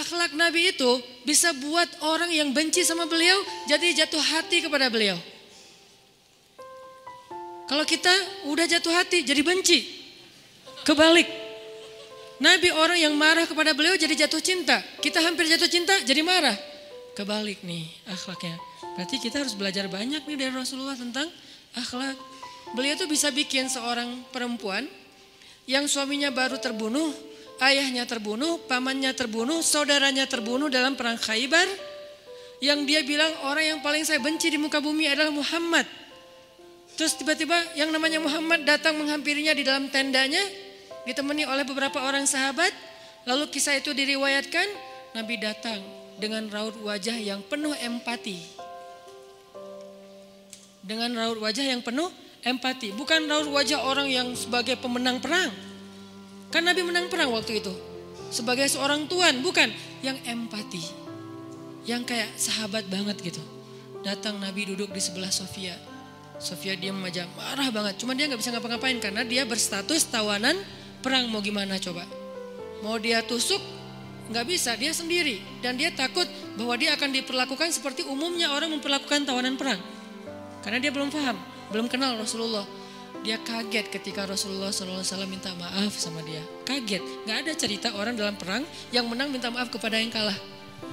akhlak Nabi itu bisa buat orang yang benci sama beliau jadi jatuh hati kepada beliau. Kalau kita udah jatuh hati jadi benci. Kebalik. Nabi orang yang marah kepada beliau jadi jatuh cinta. Kita hampir jatuh cinta jadi marah. Kebalik nih akhlaknya. Berarti kita harus belajar banyak nih dari Rasulullah tentang akhlak. Beliau tuh bisa bikin seorang perempuan yang suaminya baru terbunuh ayahnya terbunuh, pamannya terbunuh, saudaranya terbunuh dalam perang Khaybar. Yang dia bilang orang yang paling saya benci di muka bumi adalah Muhammad. Terus tiba-tiba yang namanya Muhammad datang menghampirinya di dalam tendanya, ditemani oleh beberapa orang sahabat. Lalu kisah itu diriwayatkan, Nabi datang dengan raut wajah yang penuh empati. Dengan raut wajah yang penuh empati, bukan raut wajah orang yang sebagai pemenang perang Kan Nabi menang perang waktu itu. Sebagai seorang tuan, bukan yang empati. Yang kayak sahabat banget gitu. Datang Nabi duduk di sebelah Sofia. Sofia dia aja marah banget. Cuma dia nggak bisa ngapa-ngapain karena dia berstatus tawanan perang mau gimana coba. Mau dia tusuk nggak bisa dia sendiri dan dia takut bahwa dia akan diperlakukan seperti umumnya orang memperlakukan tawanan perang. Karena dia belum paham, belum kenal Rasulullah. Dia kaget ketika Rasulullah SAW minta maaf sama dia. Kaget, nggak ada cerita orang dalam perang yang menang minta maaf kepada yang kalah.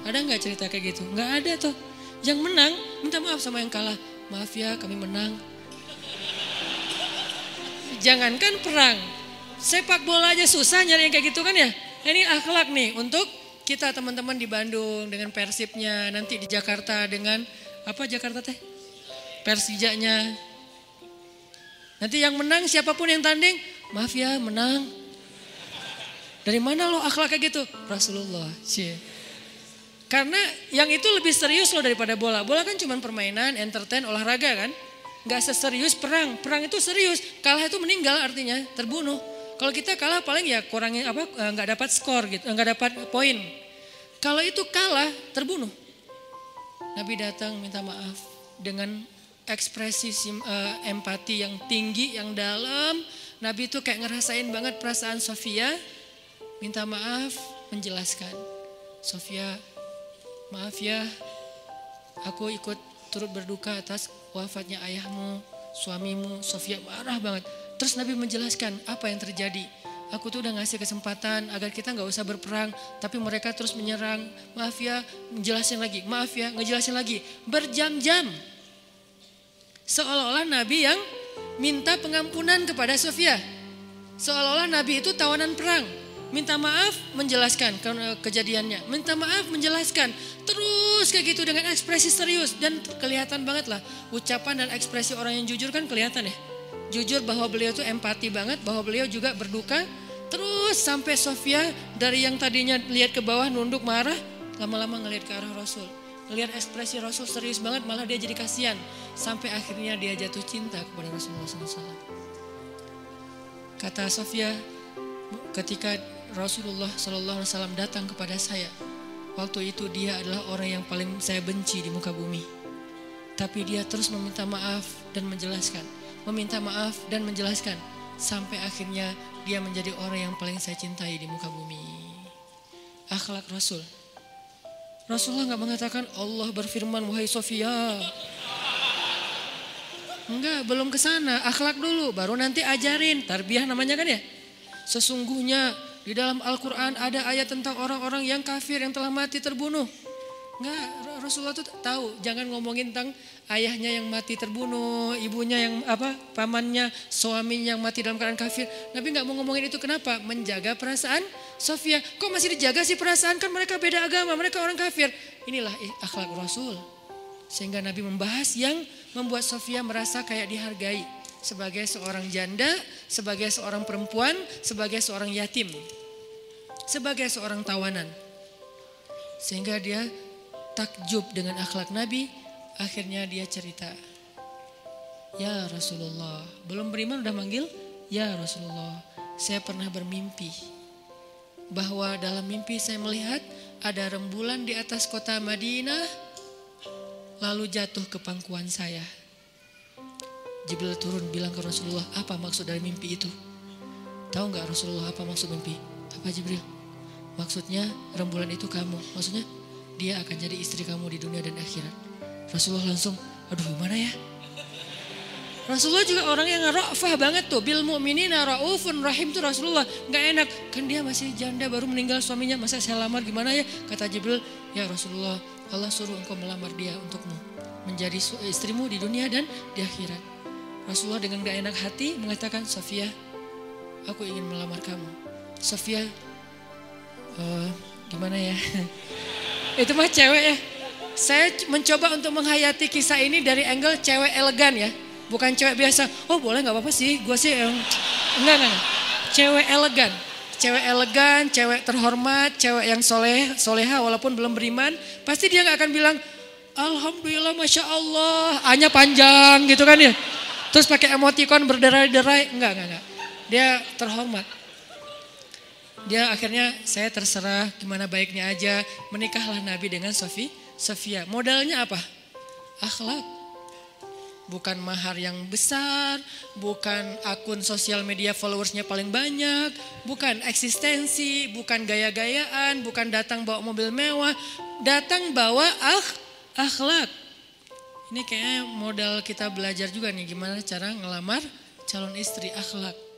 Ada nggak cerita kayak gitu? Nggak ada tuh. Yang menang minta maaf sama yang kalah. Maaf ya kami menang. Jangankan perang, sepak bola aja susah nyari yang kayak gitu kan ya. Ini akhlak nih untuk kita teman-teman di Bandung dengan Persibnya, nanti di Jakarta dengan apa Jakarta teh? Persijanya, Nanti yang menang siapa pun yang tanding, maaf ya menang. Dari mana lo akhlak kayak gitu? Rasulullah. Cie. Karena yang itu lebih serius loh daripada bola. Bola kan cuma permainan, entertain, olahraga kan. Gak seserius perang. Perang itu serius. Kalah itu meninggal artinya terbunuh. Kalau kita kalah paling ya kurangin apa eh, nggak dapat skor gitu, nggak dapat poin. Kalau itu kalah terbunuh. Nabi datang minta maaf dengan ekspresi uh, empati yang tinggi, yang dalam. Nabi itu kayak ngerasain banget perasaan Sofia. Minta maaf, menjelaskan. Sofia, maaf ya, aku ikut turut berduka atas wafatnya ayahmu, suamimu. Sofia marah banget. Terus Nabi menjelaskan apa yang terjadi. Aku tuh udah ngasih kesempatan agar kita nggak usah berperang, tapi mereka terus menyerang. Maaf ya, menjelasin lagi. Maaf ya, ngejelasin lagi. Berjam-jam Seolah-olah Nabi yang minta pengampunan kepada Sofia. Seolah-olah Nabi itu tawanan perang. Minta maaf menjelaskan kejadiannya. Minta maaf menjelaskan. Terus kayak gitu dengan ekspresi serius. Dan kelihatan banget lah ucapan dan ekspresi orang yang jujur kan kelihatan ya. Jujur bahwa beliau tuh empati banget. Bahwa beliau juga berduka. Terus sampai Sofia dari yang tadinya lihat ke bawah nunduk marah. Lama-lama ngelihat ke arah Rasul Lihat ekspresi Rasul serius banget malah dia jadi kasihan. Sampai akhirnya dia jatuh cinta kepada Rasulullah SAW. Kata Sofia, ketika Rasulullah SAW datang kepada saya, waktu itu dia adalah orang yang paling saya benci di muka bumi. Tapi dia terus meminta maaf dan menjelaskan, meminta maaf dan menjelaskan, sampai akhirnya dia menjadi orang yang paling saya cintai di muka bumi. Akhlak Rasul Rasulullah nggak mengatakan Allah berfirman wahai Sofia. Enggak, belum ke sana. Akhlak dulu, baru nanti ajarin. Tarbiyah namanya kan ya. Sesungguhnya di dalam Al-Quran ada ayat tentang orang-orang yang kafir yang telah mati terbunuh. Enggak, Rasulullah tuh tahu jangan ngomongin tentang ayahnya yang mati terbunuh, ibunya yang apa, pamannya, suaminya yang mati dalam keadaan kafir. Nabi nggak mau ngomongin itu kenapa? Menjaga perasaan Sofia. Kok masih dijaga sih perasaan kan mereka beda agama, mereka orang kafir. Inilah akhlak Rasul. Sehingga Nabi membahas yang membuat Sofia merasa kayak dihargai sebagai seorang janda, sebagai seorang perempuan, sebagai seorang yatim, sebagai seorang tawanan. Sehingga dia takjub dengan akhlak Nabi, Akhirnya dia cerita, Ya Rasulullah, belum beriman udah manggil, Ya Rasulullah, saya pernah bermimpi bahwa dalam mimpi saya melihat ada rembulan di atas kota Madinah lalu jatuh ke pangkuan saya. Jibril turun bilang ke Rasulullah, apa maksud dari mimpi itu? Tahu nggak Rasulullah apa maksud mimpi? Apa Jibril? Maksudnya rembulan itu kamu. Maksudnya dia akan jadi istri kamu di dunia dan akhirat. Rasulullah langsung, aduh gimana ya? Rasulullah juga orang yang ra'fah banget tuh. Bil mu'minina ra'ufun rahim tuh Rasulullah. Nggak enak. Kan dia masih janda baru meninggal suaminya. Masa saya lamar gimana ya? Kata Jibril, ya Rasulullah Allah suruh engkau melamar dia untukmu. Menjadi istrimu di dunia dan di akhirat. Rasulullah dengan gak enak hati mengatakan, Sofia, aku ingin melamar kamu. Sofia, uh, gimana ya? Itu mah cewek ya. Saya mencoba untuk menghayati kisah ini dari angle cewek elegan ya. Bukan cewek biasa, oh boleh gak apa-apa sih, gue sih yang... Enggak, enggak. Cewek elegan. Cewek elegan, cewek terhormat, cewek yang soleh, soleha walaupun belum beriman. Pasti dia gak akan bilang, Alhamdulillah Masya Allah, hanya panjang gitu kan ya. Terus pakai emoticon berderai-derai, enggak, enggak, enggak. Dia terhormat. Dia akhirnya saya terserah gimana baiknya aja. Menikahlah Nabi dengan Sofi, Sofia. Modalnya apa? Akhlak. Bukan mahar yang besar, bukan akun sosial media followersnya paling banyak, bukan eksistensi, bukan gaya-gayaan, bukan datang bawa mobil mewah, datang bawa ah, akhlak. Ini kayaknya modal kita belajar juga nih gimana cara ngelamar calon istri akhlak.